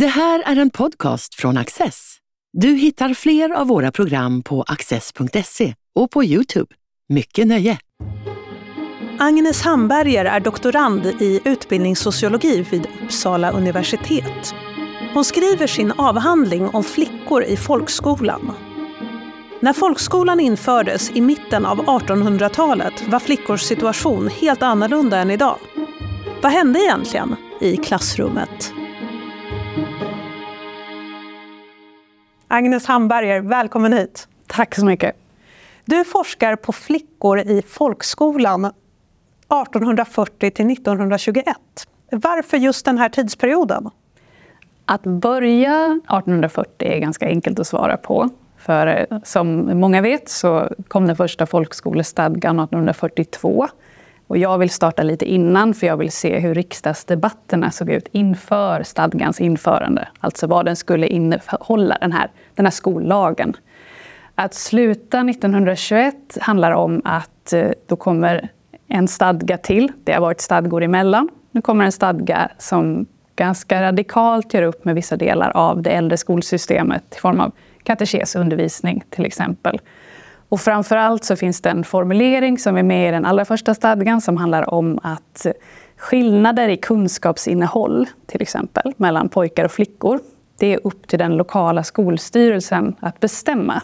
Det här är en podcast från Access. Du hittar fler av våra program på access.se och på Youtube. Mycket nöje! Agnes Hamberger är doktorand i utbildningssociologi vid Uppsala universitet. Hon skriver sin avhandling om flickor i folkskolan. När folkskolan infördes i mitten av 1800-talet var flickors situation helt annorlunda än idag. Vad hände egentligen i klassrummet? Agnes Hamberger, välkommen hit. Tack så mycket. Du forskar på flickor i folkskolan 1840 till 1921. Varför just den här tidsperioden? Att börja 1840 är ganska enkelt att svara på. För eh, som många vet så kom den första folkskolestadgan 1842. Och jag vill starta lite innan, för jag vill se hur riksdagsdebatterna såg ut inför stadgans införande. Alltså vad den skulle innehålla, den här, den här skollagen. Att sluta 1921 handlar om att eh, då kommer en stadga till. Det har varit stadgor emellan. Nu kommer en stadga som ganska radikalt gör upp med vissa delar av det äldre skolsystemet i form av katekesundervisning till exempel. Och framför allt så finns det en formulering som är med i den allra första stadgan som handlar om att skillnader i kunskapsinnehåll, till exempel, mellan pojkar och flickor, det är upp till den lokala skolstyrelsen att bestämma.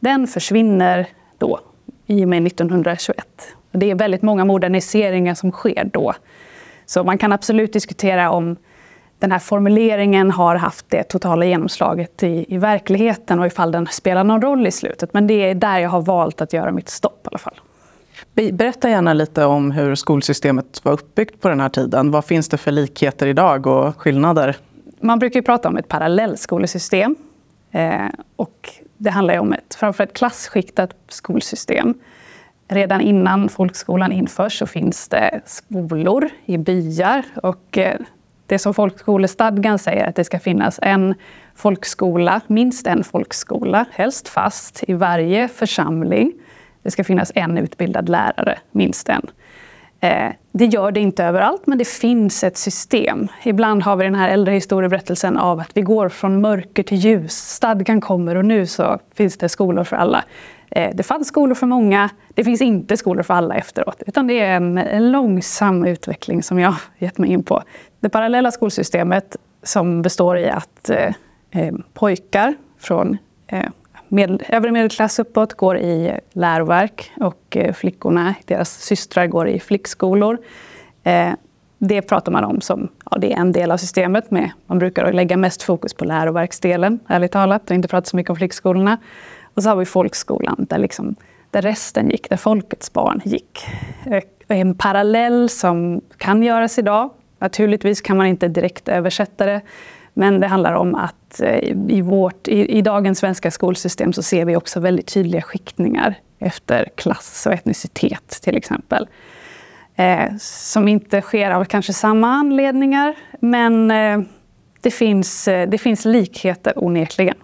Den försvinner då, i och med 1921. Det är väldigt många moderniseringar som sker då. Så man kan absolut diskutera om den här formuleringen har haft det totala genomslaget i, i verkligheten och ifall den spelar någon roll i slutet. Men det är där jag har valt att göra mitt stopp i alla fall. Berätta gärna lite om hur skolsystemet var uppbyggt på den här tiden. Vad finns det för likheter idag och skillnader? Man brukar prata om ett parallellskolesystem. Eh, och det handlar om ett, framför ett klasskiktat skolsystem. Redan innan folkskolan införs så finns det skolor i byar och eh, det som folkskolestadgan säger att det ska finnas en folkskola, minst en folkskola, helst fast, i varje församling. Det ska finnas en utbildad lärare, minst en. Eh, det gör det inte överallt, men det finns ett system. Ibland har vi den här äldre historieberättelsen av att vi går från mörker till ljus. Stadgan kommer och nu så finns det skolor för alla. Eh, det fanns skolor för många, det finns inte skolor för alla efteråt. Utan det är en, en långsam utveckling som jag har gett mig in på. Det parallella skolsystemet som består i att eh, eh, pojkar från eh, med, övre medelklass uppåt går i läroverk och eh, flickorna, deras systrar, går i flickskolor. Eh, det pratar man om som ja, det är en del av systemet. Med, man brukar lägga mest fokus på läroverksdelen, ärligt talat, och inte prata så mycket om flickskolorna. Och så har vi folkskolan, där, liksom, där resten gick, där folkets barn gick. Eh, en parallell som kan göras idag. Naturligtvis kan man inte direkt översätta det, men det handlar om att eh, i, vårt, i, i dagens svenska skolsystem så ser vi också väldigt tydliga skiktningar efter klass och etnicitet till exempel. Eh, som inte sker av kanske samma anledningar, men eh, det, finns, eh, det finns likheter onekligen.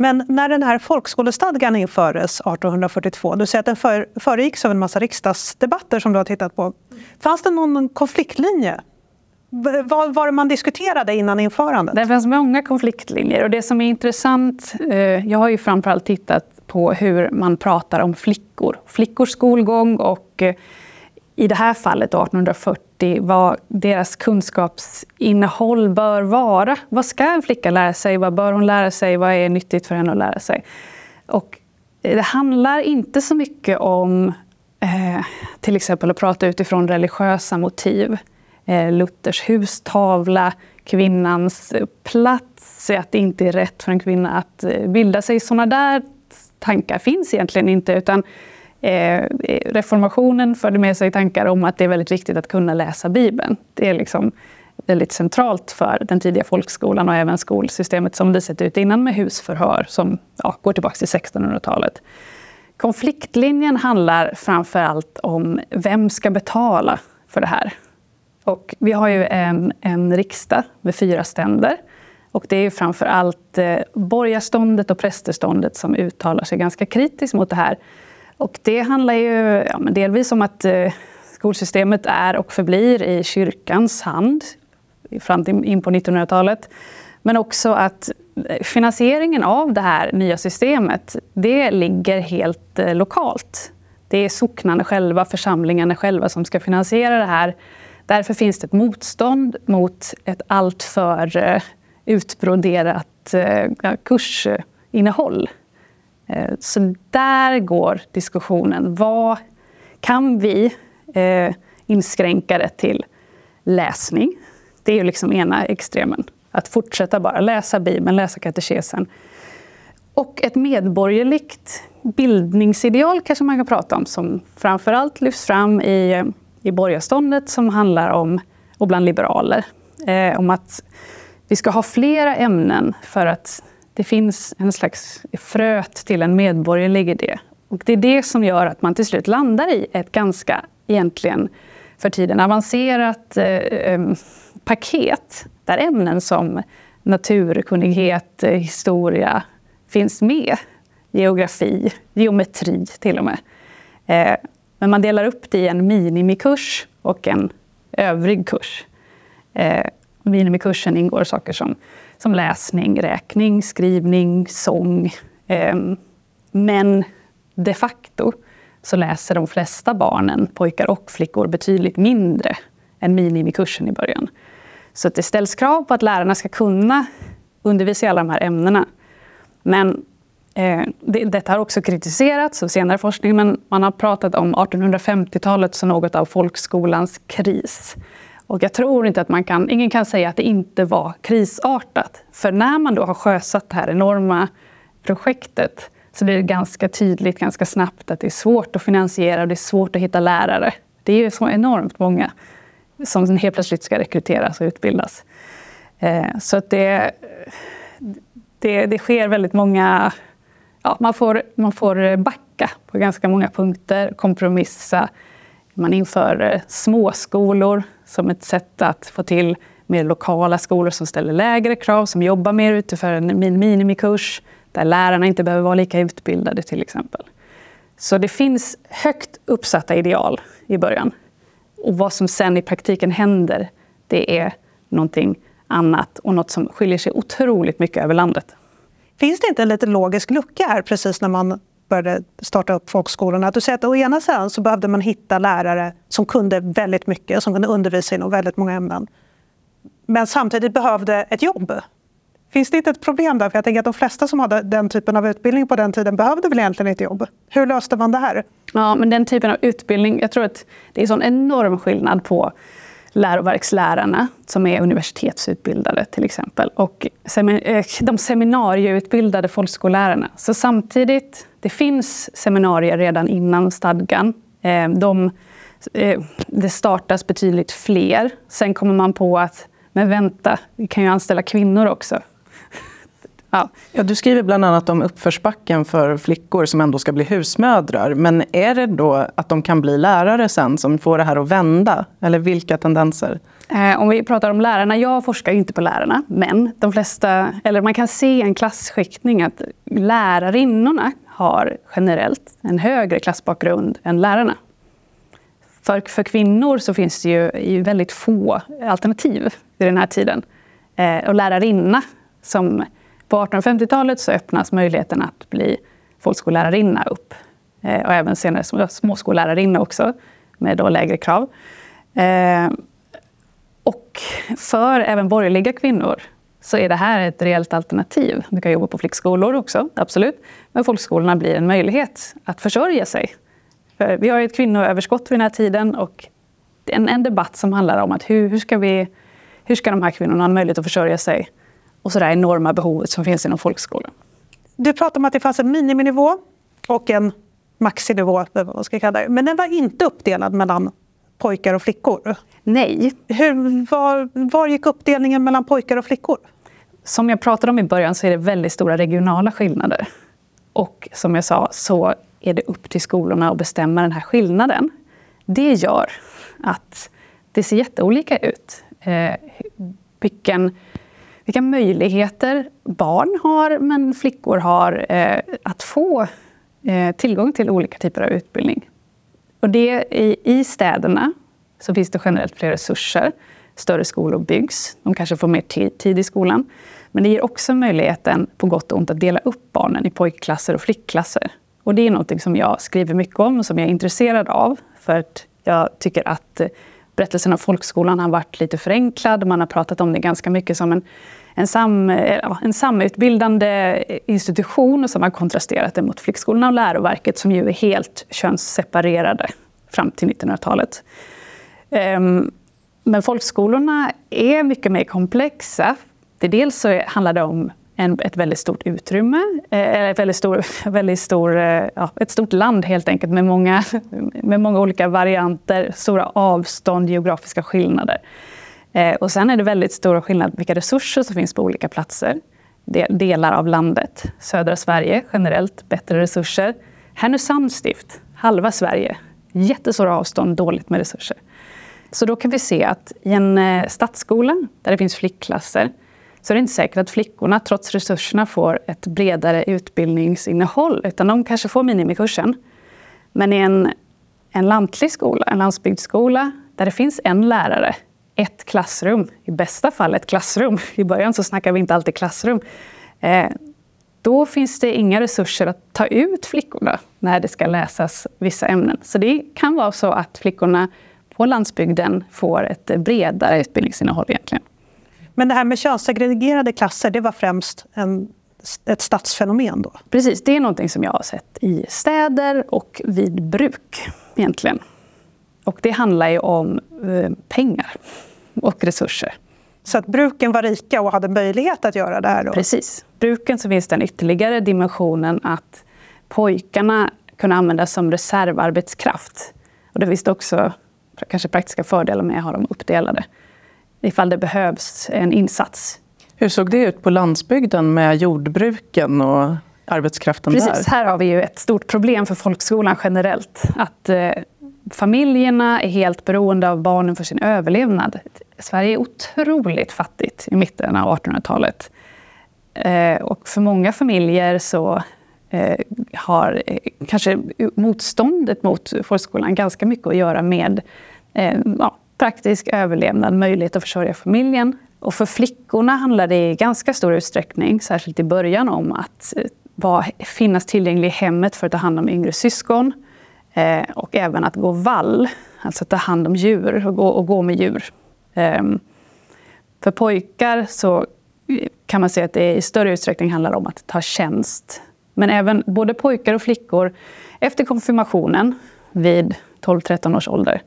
Men när den här folkskolestadgan infördes 1842, du säger att den för, föregicks av en massa riksdagsdebatter som du har tittat på. Fanns det någon konfliktlinje? Vad var det man diskuterade innan införandet? Det fanns många konfliktlinjer och det som är intressant, eh, jag har ju framförallt tittat på hur man pratar om flickor, flickors skolgång och eh, i det här fallet 1840 vad deras kunskapsinnehåll bör vara. Vad ska en flicka lära sig? Vad bör hon lära sig? Vad är nyttigt för henne att lära sig? Och eh, det handlar inte så mycket om eh, till exempel att prata utifrån religiösa motiv. Eh, Luthers hustavla, kvinnans eh, plats, att det inte är rätt för en kvinna att eh, bilda sig. Sådana där tankar finns egentligen inte. utan Eh, reformationen förde med sig tankar om att det är väldigt viktigt att kunna läsa Bibeln. Det är liksom väldigt centralt för den tidiga folkskolan och även skolsystemet som det sett ut innan med husförhör som ja, går tillbaka till 1600-talet. Konfliktlinjen handlar framför allt om vem ska betala för det här? Och vi har ju en, en riksdag med fyra ständer. Och det är framför allt eh, borgarståndet och prästeståndet som uttalar sig ganska kritiskt mot det här. Och det handlar ju ja, men delvis om att eh, skolsystemet är och förblir i kyrkans hand. fram till in på 1900-talet. Men också att eh, finansieringen av det här nya systemet, det ligger helt eh, lokalt. Det är socknarna själva, församlingarna själva som ska finansiera det här. Därför finns det ett motstånd mot ett alltför eh, utbroderat eh, kursinnehåll. Eh, så där går diskussionen. Vad kan vi eh, inskränka det till läsning? Det är ju liksom ena extremen. Att fortsätta bara läsa Bibeln, läsa katekesen. Och ett medborgerligt bildningsideal kanske man kan prata om som framförallt lyfts fram i, eh, i borgarståndet som handlar om, och bland liberaler, eh, om att vi ska ha flera ämnen för att det finns en slags fröet till en medborgerlig idé. Och det är det som gör att man till slut landar i ett ganska, egentligen för tiden avancerat eh, ehm, paket där ämnen som naturkunnighet, eh, historia finns med. Geografi, geometri till och med. Eh, men man delar upp det i en minimikurs och en övrig kurs. Eh, minimikursen ingår saker som, som läsning, räkning, skrivning, sång. Ehm, men de facto så läser de flesta barnen, pojkar och flickor, betydligt mindre än minimikursen i början. Så det ställs krav på att lärarna ska kunna undervisa i alla de här ämnena. Men eh, det, detta har också kritiserats av senare forskning, men man har pratat om 1850-talet som något av folkskolans kris. Och jag tror inte att man kan, ingen kan säga att det inte var krisartat. För när man då har sjösatt det här enorma projektet så blir det ganska tydligt ganska snabbt att det är svårt att finansiera och det är svårt att hitta lärare. Det är ju så enormt många som helt plötsligt ska rekryteras och utbildas. Eh, så att det, det, det sker väldigt många... Ja, man, får, man får backa på ganska många punkter, kompromissa. Man inför eh, småskolor som ett sätt att få till mer lokala skolor som ställer lägre krav, som jobbar mer utifrån en minimikurs, där lärarna inte behöver vara lika utbildade till exempel. Så det finns högt uppsatta ideal i början. Och vad som sen i praktiken händer, det är någonting annat och något som skiljer sig otroligt mycket över landet. Finns det inte en lite logisk lucka här precis när man började starta upp folkskolorna? Att du säger att å ena sidan så behövde man hitta lärare som kunde väldigt mycket, som kunde undervisa inom väldigt många ämnen. Men samtidigt behövde ett jobb. Finns det inte ett problem där? För jag tänker att de flesta som hade den typen av utbildning på den tiden behövde väl egentligen ett jobb. Hur löste man det här? Ja, men den typen av utbildning, jag tror att det är en sån enorm skillnad på läroverkslärarna som är universitetsutbildade till exempel och eh, de seminarieutbildade folkskollärarna. Så samtidigt, det finns seminarier redan innan stadgan. Eh, de, eh, det startas betydligt fler. Sen kommer man på att men vänta, vi kan ju anställa kvinnor också. Ja. ja. du skriver bland annat om uppförsbacken för flickor som ändå ska bli husmödrar. Men är det då att de kan bli lärare sen som får det här att vända? Eller vilka tendenser? Eh, om vi pratar om lärarna, jag forskar inte på lärarna, men de flesta, eller man kan se en klassskiktning att lärarinnorna har generellt en högre klassbakgrund än lärarna. För, för kvinnor så finns det ju väldigt få alternativ vid den här tiden. Eh, och lärarinna som på 1850-talet så öppnas möjligheten att bli folkskollärarinna upp. Eh, och även senare småskollärarinna också, med då lägre krav. Eh, och för även borgerliga kvinnor så är det här ett reellt alternativ. Du kan jobba på flickskolor också, absolut. Men folkskolorna blir en möjlighet att försörja sig. För vi har ett kvinnoöverskott vid den här tiden och en, en debatt som handlar om att hur, hur, ska vi, hur ska de här kvinnorna ha möjlighet att försörja sig och så det enorma behovet som finns inom folkskolan. Du pratade om att det fanns en miniminivå och en maxinivå, vad ska kalla det. men den var inte uppdelad mellan pojkar och flickor. Nej. Hur, var, var gick uppdelningen mellan pojkar och flickor? Som jag pratade om i början så är det väldigt stora regionala skillnader. Och som jag sa så är det upp till skolorna att bestämma den här skillnaden. Det gör att det ser jätteolika ut. Eh, vilken vilka möjligheter barn har, men flickor har, eh, att få eh, tillgång till olika typer av utbildning. Och det, i, I städerna så finns det generellt fler resurser. större skolor byggs. De kanske får mer tid i skolan. Men det ger också möjligheten, på gott och ont, att dela upp barnen i pojkklasser och flickklasser. Och det är något som jag skriver mycket om och som jag är intresserad av. För att jag tycker att berättelsen om folkskolan har varit lite förenklad. Man har pratat om det ganska mycket som en, en, sam, eh, en samutbildande institution och som har kontrasterat det mot flickskolorna och läroverket som ju är helt könsseparerade fram till 1900-talet. Ehm, men folkskolorna är mycket mer komplexa. dels så handlar det om en, ett väldigt stort utrymme, eh, ett väldigt, stor, väldigt stor, eh, ja, ett stort land helt enkelt med många, med många olika varianter, stora avstånd, geografiska skillnader. Eh, och sen är det väldigt stora skillnader vilka resurser som finns på olika platser. Delar av landet. Södra Sverige generellt bättre resurser. Härnösands stift, halva Sverige, jättestora avstånd, dåligt med resurser. Så då kan vi se att i en eh, stadsskola där det finns flickklasser så är det inte säkert att flickorna trots resurserna får ett bredare utbildningsinnehåll, utan de kanske får minimikursen. Men i en, en lantlig skola, en landsbygdsskola, där det finns en lärare, ett klassrum, i bästa fall ett klassrum, i början så snackar vi inte alltid klassrum, eh, då finns det inga resurser att ta ut flickorna när det ska läsas vissa ämnen. Så det kan vara så att flickorna på landsbygden får ett bredare utbildningsinnehåll egentligen. Men det här med könssegregerade klasser, det var främst en, ett stadsfenomen då? Precis, det är någonting som jag har sett i städer och vid bruk egentligen. Och det handlar ju om eh, pengar och resurser. Så att bruken var rika och hade möjlighet att göra det här? Då? Precis. Bruken så finns den ytterligare dimensionen att pojkarna kunde användas som reservarbetskraft. Och det finns det också kanske praktiska fördelar med att ha dem uppdelade ifall det behövs en insats. Hur såg det ut på landsbygden med jordbruken och arbetskraften Precis, där? Precis, här har vi ju ett stort problem för folkskolan generellt. Att eh, familjerna är helt beroende av barnen för sin överlevnad. Sverige är otroligt fattigt i mitten av 1800-talet. Eh, och för många familjer så eh, har eh, kanske motståndet mot folkskolan ganska mycket att göra med eh, ja, praktisk överlevnad, möjlighet att försörja familjen. Och för flickorna handlar det i ganska stor utsträckning, särskilt i början, om att eh, vara, finnas tillgänglig i hemmet för att ta hand om yngre syskon. Eh, och även att gå vall, alltså ta hand om djur och gå, och gå med djur. Eh, för pojkar så eh, kan man säga att det i större utsträckning handlar om att ta tjänst. Men även både pojkar och flickor efter konfirmationen vid 12-13 års ålder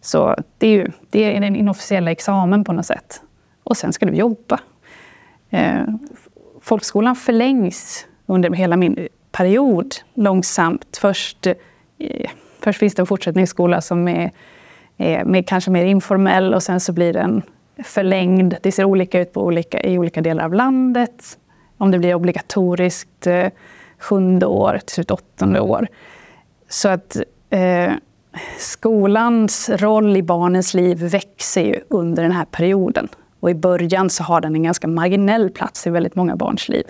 så det är, ju, det är den inofficiella examen på något sätt. Och sen ska du jobba. Eh, folkskolan förlängs under hela min period långsamt. Först, eh, först finns det en fortsättningsskola som är, är mer, kanske mer informell och sen så blir den förlängd. Det ser olika ut på olika, i olika delar av landet. Om det blir obligatoriskt eh, sjunde år, till slut åttonde år. Så att eh, skolans roll i barnens liv växer ju under den här perioden. Och i början så har den en ganska marginell plats i väldigt många barns liv.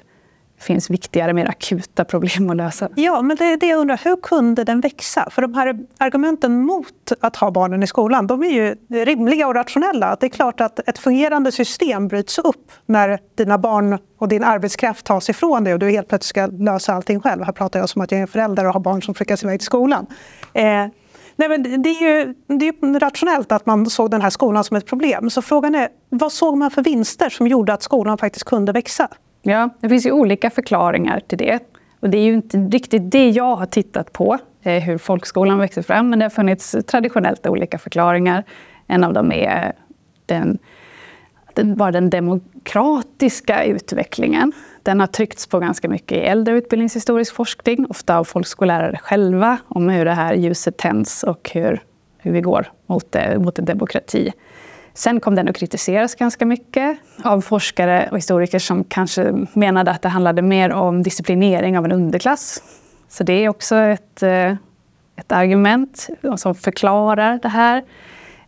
Det finns viktigare, mer akuta problem att lösa. Ja, men det är det jag undrar. Hur kunde den växa? För de här argumenten mot att ha barnen i skolan, de är ju rimliga och rationella. Det är klart att ett fungerande system bryts upp när dina barn och din arbetskraft tas ifrån dig och du helt plötsligt ska lösa allting själv. Här pratar jag som att jag är förälder och har barn som skickas iväg till skolan. Eh, Nej, men det är ju det är rationellt att man såg den här skolan som ett problem. Så frågan är, vad såg man för vinster som gjorde att skolan faktiskt kunde växa? Ja, det finns ju olika förklaringar till det. Och det är ju inte riktigt det jag har tittat på, eh, hur folkskolan växer fram. Men det har funnits traditionellt olika förklaringar. En av dem är den, den, bara den demokratiska utvecklingen. Den har tryckts på ganska mycket i äldre utbildningshistorisk forskning, ofta av folkskollärare själva, om hur det här ljuset tänds och hur, hur vi går mot, mot en demokrati. Sen kom den att kritiseras ganska mycket av forskare och historiker som kanske menade att det handlade mer om disciplinering av en underklass. Så det är också ett, eh, ett argument som förklarar det här.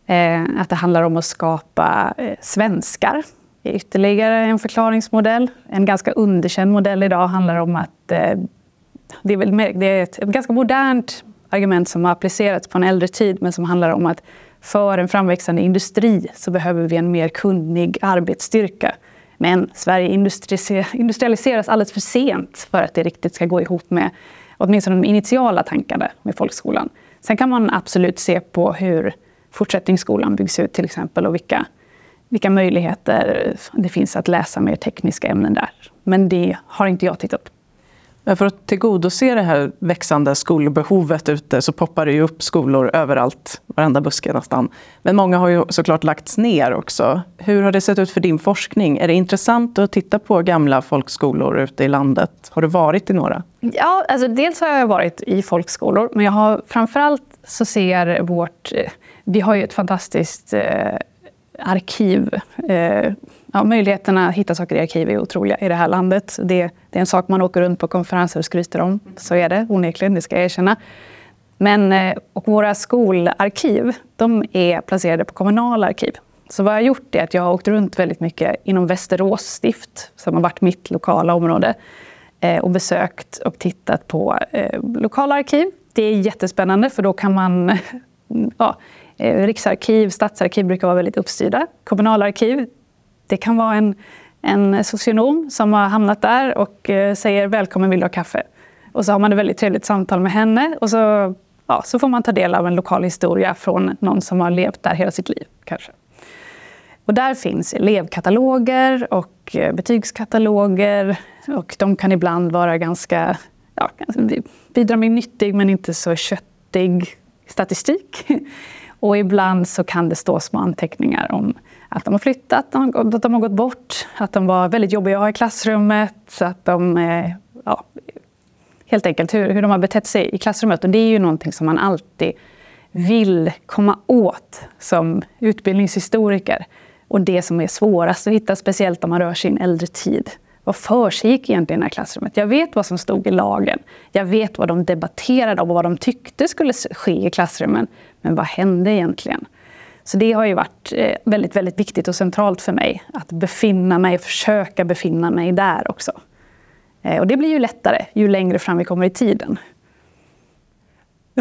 Eh, att det handlar om att skapa eh, svenskar ytterligare en förklaringsmodell. En ganska underkänd modell idag handlar om att eh, det, är väl, det är ett, ett ganska modernt argument som har applicerats på en äldre tid men som handlar om att för en framväxande industri så behöver vi en mer kunnig arbetsstyrka. Men Sverige industrialiseras alldeles för sent för att det riktigt ska gå ihop med åtminstone de initiala tankarna med folkskolan. Sen kan man absolut se på hur fortsättningsskolan byggs ut till exempel och vilka, vilka möjligheter det finns att läsa mer tekniska ämnen där. Men det har inte jag tittat på. Men för att tillgodose det här växande skolbehovet ute så poppar det ju upp skolor överallt, varenda buske nästan. Men många har ju såklart lagts ner också. Hur har det sett ut för din forskning? Är det intressant att titta på gamla folkskolor ute i landet? Har du varit i några? Ja, alltså dels har jag varit i folkskolor, men jag har framförallt så ser vårt... Eh, vi har ju ett fantastiskt eh, arkiv. Eh, ja, möjligheterna att hitta saker i arkiv är otroliga i det här landet. Det, det, är en sak man åker runt på konferenser och skryter om. Så är det onekligen, det ska jag erkänna. Men, eh, och våra skolarkiv de är placerade på kommunala arkiv. Så vad jag har gjort är att jag har åkt runt väldigt mycket inom Västerås stift, som har varit mitt lokala område, eh, och besökt och tittat på eh, lokala arkiv. Det är jättespännande, för då kan man ja, Eh, riksarkiv, stadsarkiv brukar vara väldigt uppstyrda. Kommunalarkiv, det kan vara en, en socionom som har hamnat där och eh, säger välkommen, vill du ha kaffe? Och så har man ett väldigt trevligt samtal med henne och så, ja, så får man ta del av en lokal historia från någon som har levt där hela sitt liv. kanske. Och där finns elevkataloger och eh, betygskataloger och de kan ibland vara ganska, ja, alltså, bidra med nyttig men inte så köttig statistik. Och ibland så kan det stå små anteckningar om att de har flyttat, att de har gått bort, att de var väldigt jobbiga att ha i klassrummet, att de... Eh, ja, helt enkelt hur, hur de har betett sig i klassrummet. Och det är ju någonting som man alltid vill komma åt som utbildningshistoriker. Och det som är svårast att hitta, speciellt om man rör sig i en äldre tid. Vad försiggick egentligen i det här klassrummet? Jag vet vad som stod i lagen. Jag vet vad de debatterade om och vad de tyckte skulle ske i klassrummen. Men vad hände egentligen? Så det har ju varit eh, väldigt, väldigt viktigt och centralt för mig att befinna mig, försöka befinna mig där också. Eh, och det blir ju lättare ju längre fram vi kommer i tiden.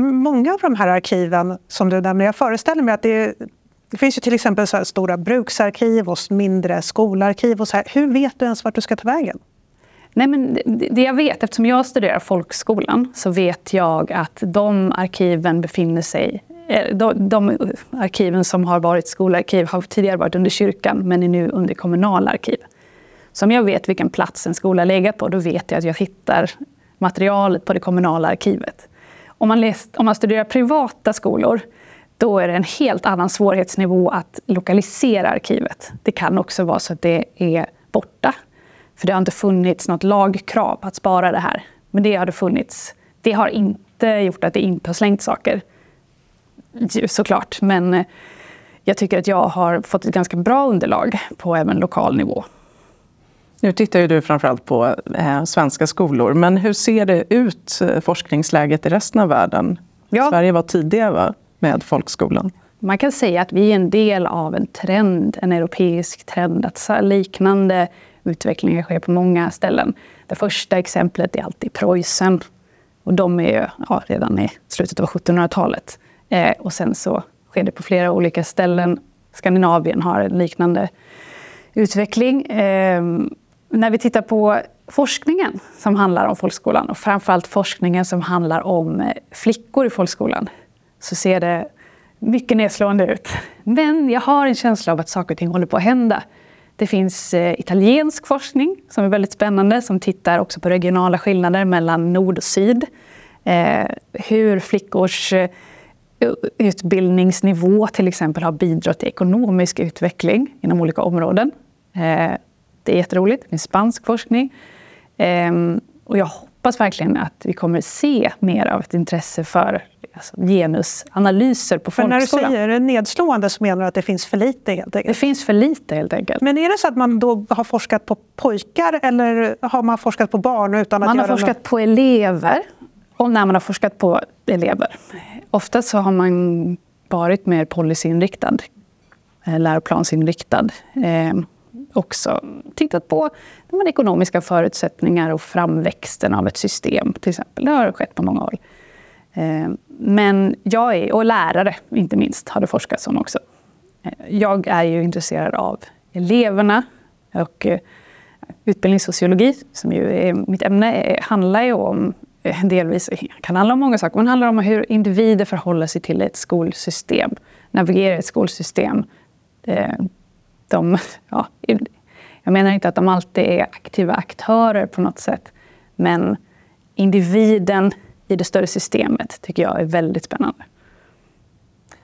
Många av de här arkiven som du nämner, jag föreställer mig att det, det finns ju till exempel så stora bruksarkiv och mindre skolarkiv. Och så här. Hur vet du ens vart du ska ta vägen? Nej, men det jag vet, eftersom jag studerar folkskolan, så vet jag att de arkiven befinner sig eh, de, de arkiven som har varit skolarkiv har tidigare varit under kyrkan men är nu under kommunala arkiv. Så om jag vet vilken plats en skola legat på, då vet jag att jag hittar materialet på det kommunala arkivet. Om man, läst, om man studerar privata skolor, då är det en helt annan svårighetsnivå att lokalisera arkivet. Det kan också vara så att det är borta. För det har inte funnits något lagkrav att spara det här. Men det har det funnits. Det har inte gjort att det inte har slängt saker såklart. Men eh, jag tycker att jag har fått ett ganska bra underlag på även lokal nivå. Nu tittar ju du framförallt på eh, svenska skolor, men hur ser det ut, eh, forskningsläget i resten av världen? Ja. Sverige var tidiga va? Med folkskolan. Man kan säga att vi är en del av en trend, en europeisk trend, att liknande utvecklingar sker på många ställen. Det första exemplet är alltid Preussen. Och de är ja, redan i slutet av 1700-talet. Eh, och sen så sker det på flera olika ställen. Skandinavien har en liknande utveckling. Eh, när vi tittar på forskningen som handlar om folkskolan och framförallt forskningen som handlar om eh, flickor i folkskolan så ser det mycket nedslående ut. Men jag har en känsla av att saker och ting håller på att hända. Det finns eh, italiensk forskning som är väldigt spännande som tittar också på regionala skillnader mellan nord och syd. Eh, hur flickors eh, utbildningsnivå till exempel har bidragit till ekonomisk utveckling inom olika områden. Det är jätteroligt. Det finns spansk forskning. Ehm, och jag hoppas verkligen att vi kommer se mer av ett intresse för alltså, genusanalyser på folkskolan. För när du säger nedslående så menar du att det finns för lite helt enkelt? Det finns för lite helt enkelt. Men är det så att man då har forskat på pojkar eller har man forskat på barn? Utan att man har forskat något? på elever och när man har forskat på elever. Ofta så har man varit mer policyinriktad, eh, läroplansinriktad. Eh, också tittat på de ekonomiska förutsättningar och framväxten av ett system till exempel. Det har skett på många håll. Men jag är, och lärare inte minst, har det forskats om också. Eh, jag är ju intresserad av eleverna och eh, utbildningssociologi, som ju är mitt ämne, handlar ju om eh, delvis, kan handla om många saker, men handlar om hur individer förhåller sig till ett skolsystem, navigerar ett skolsystem. De, ja, jag menar inte att de alltid är aktiva aktörer på något sätt, men individen i det större systemet tycker jag är väldigt spännande.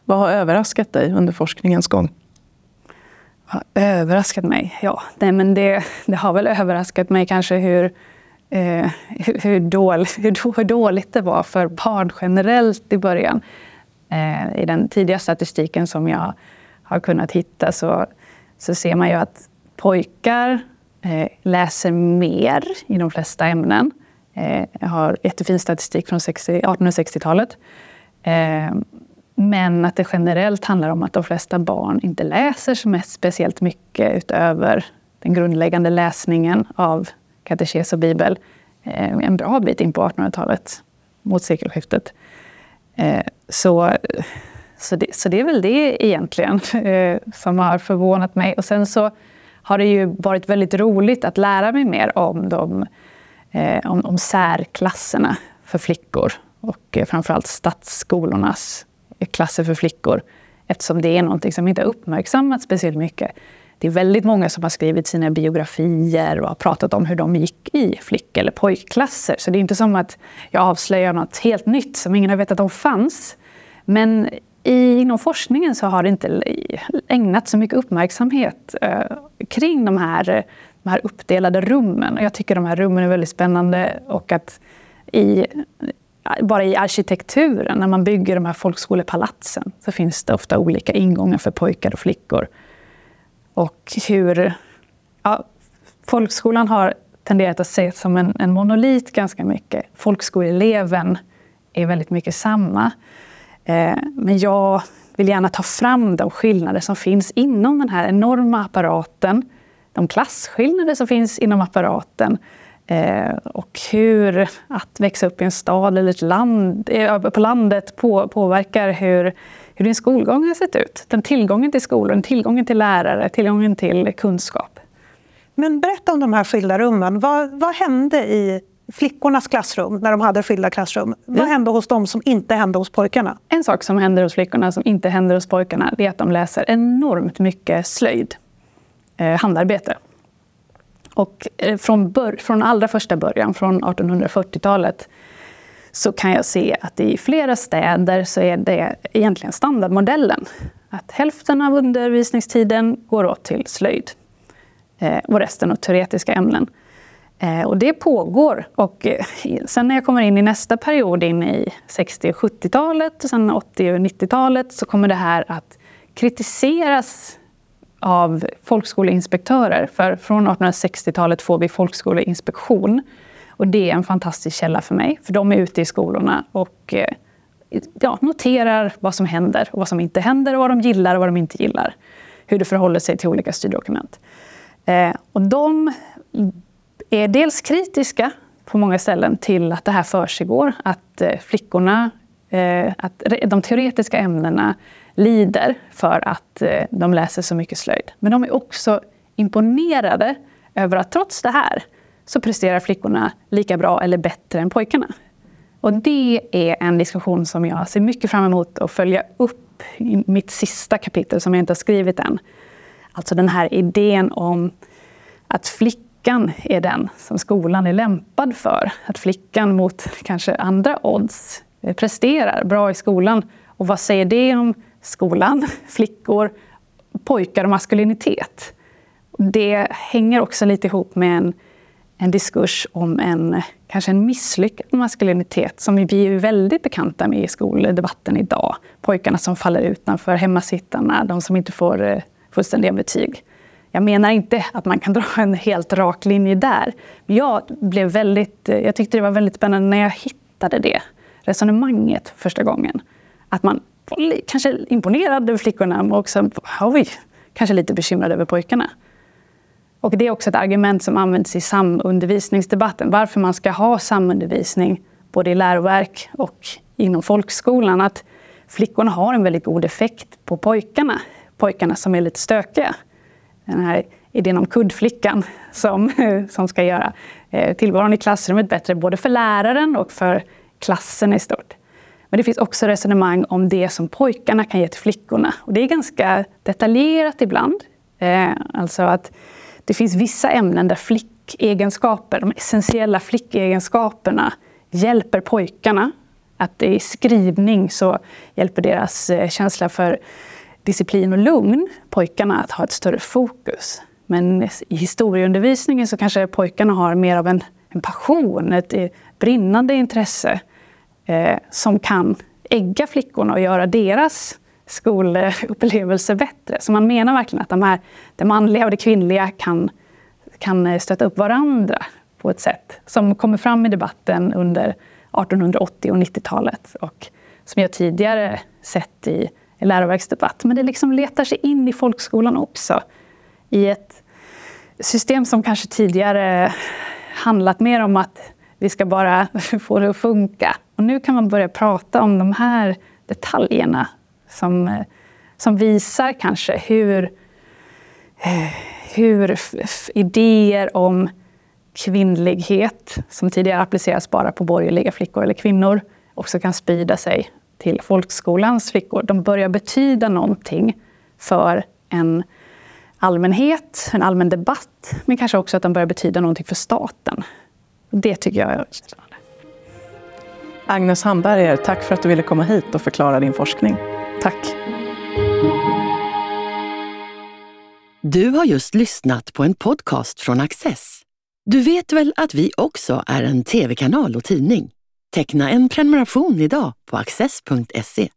Vad har överraskat dig under forskningens gång? Har överraskat mig? Ja, nej, men det, det har väl överraskat mig kanske hur, eh, hur, hur, dål, hur, hur, dåligt det var för barn generellt i början. Eh, I den tidiga statistiken som jag har kunnat hitta så, så ser man ju att pojkar eh, läser mer i de flesta ämnen. Jag har jättefin statistik från 1860-talet. Eh, men att det generellt handlar om att de flesta barn inte läser så mest speciellt mycket utöver den grundläggande läsningen av katekes och bibel eh, en bra bit in på 1800-talet, mot sekelskiftet. Så, så, det, så det är väl det egentligen som har förvånat mig. Och sen så har det ju varit väldigt roligt att lära mig mer om de Eh, om, om särklasserna för flickor och eh, framförallt stadsskolornas eh, klasser för flickor eftersom det är något som inte har uppmärksammats speciellt mycket. Det är väldigt många som har skrivit sina biografier och har pratat om hur de gick i flick eller pojkklasser. Så det är inte som att jag avslöjar något helt nytt som ingen har vetat om fanns. Men i, inom forskningen så har det inte ägnats så mycket uppmärksamhet eh, kring de här eh, de här uppdelade rummen. Jag tycker de här rummen är väldigt spännande och att i, bara i arkitekturen, när man bygger de här folkskolepalatsen, så finns det ofta olika ingångar för pojkar och flickor. Och hur ja, folkskolan har tenderat att ses som en, en monolit ganska mycket. Folkskoleeleven är väldigt mycket samma. Eh, men jag vill gärna ta fram de skillnader som finns inom den här enorma apparaten de klasskillnader som finns inom apparaten eh, och hur att växa upp i en stad eller ett land, eh, på landet på, påverkar hur, hur din skolgång har sett ut. Den tillgången till skolor, tillgången till lärare, tillgången till kunskap. Men berätta om de här skilda rummen. Vad, vad hände i flickornas klassrum när de hade skilda klassrum? Vad hände hos dem som inte hände hos pojkarna? En sak som händer hos flickorna som inte händer hos pojkarna är att de läser enormt mycket slöjd Eh, handarbete. Och eh, från, bör, från allra första början, från 1840-talet, så kan jag se att i flera städer så är det egentligen standardmodellen. Att hälften av undervisningstiden går åt till slöjd eh, och resten åt teoretiska ämnen. Eh, och det pågår. Och eh, sen när jag kommer in i nästa period, in i 60 och 70-talet, och sen 80 och 90-talet, så kommer det här att kritiseras av folkskoleinspektörer. För från 1860-talet får vi folkskoleinspektion. Och det är en fantastisk källa för mig, för de är ute i skolorna och eh, ja, noterar vad som händer och vad som inte händer och vad de gillar och vad de inte gillar. Hur det förhåller sig till olika styrdokument. Eh, och de är dels kritiska på många ställen till att det här försiggår, att eh, flickorna, eh, att de teoretiska ämnena lider för att eh, de läser så mycket slöjd. Men de är också imponerade över att trots det här så presterar flickorna lika bra eller bättre än pojkarna. Och det är en diskussion som jag ser mycket fram emot att följa upp i mitt sista kapitel som jag inte har skrivit än. Alltså den här idén om att flickan är den som skolan är lämpad för. Att flickan mot kanske andra odds eh, presterar bra i skolan. Och vad säger det om skolan, flickor, pojkar och maskulinitet. Det hänger också lite ihop med en, en diskurs om en kanske en misslyckad maskulinitet som vi är väldigt bekanta med i skoldebatten idag. Pojkarna som faller utanför, hemmasittarna, de som inte får eh, fullständiga betyg. Jag menar inte att man kan dra en helt rak linje där. Men jag, blev väldigt, eh, jag tyckte det var väldigt spännande när jag hittade det resonemanget första gången. Att man kanske imponerad över flickorna, men också oj, kanske lite bekymrad över pojkarna. Och det är också ett argument som används i samundervisningsdebatten. Varför man ska ha samundervisning både i läroverk och inom folkskolan att flickorna har en väldigt god effekt på pojkarna. Pojkarna som är lite stökiga. Den här idén om kuddflickan som, som ska göra eh, tillvaron i klassrummet bättre både för läraren och för klassen i stort. Men det finns också resonemang om det som pojkarna kan ge till flickorna. Och det är ganska detaljerat ibland. Eh, alltså att det finns vissa ämnen där flickegenskaper, de essentiella flickegenskaperna, hjälper pojkarna. Att i skrivning så hjälper deras eh, känsla för disciplin och lugn pojkarna att ha ett större fokus. Men i historieundervisningen så kanske pojkarna har mer av en, en passion, ett eh, brinnande intresse eh, som kan ägga flickorna och göra deras skolupplevelse bättre. Så man menar verkligen att de här, det manliga och det kvinnliga kan, kan eh, stötta upp varandra på ett sätt som kommer fram i debatten under 1880 och 90-talet och som jag tidigare sett i läroverksdebatt. Men det liksom letar sig in i folkskolan också. I ett system som kanske tidigare handlat mer om att vi ska bara få det att funka. Och nu kan man börja prata om de här detaljerna som, eh, som visar kanske hur, eh, hur idéer om kvinnlighet, som tidigare appliceras bara på borgerliga flickor eller kvinnor, också kan sprida sig till folkskolans flickor. De börjar betyda någonting för en allmänhet, en allmän debatt, men kanske också att de börjar betyda någonting för staten. Det tycker jag är spännande. Agnes Hamberger, tack för att du ville komma hit och förklara din forskning. Tack. Du har just lyssnat på en podcast från Access. Du vet väl att vi också är en tv-kanal och tidning? Teckna en prenumeration idag på access.se.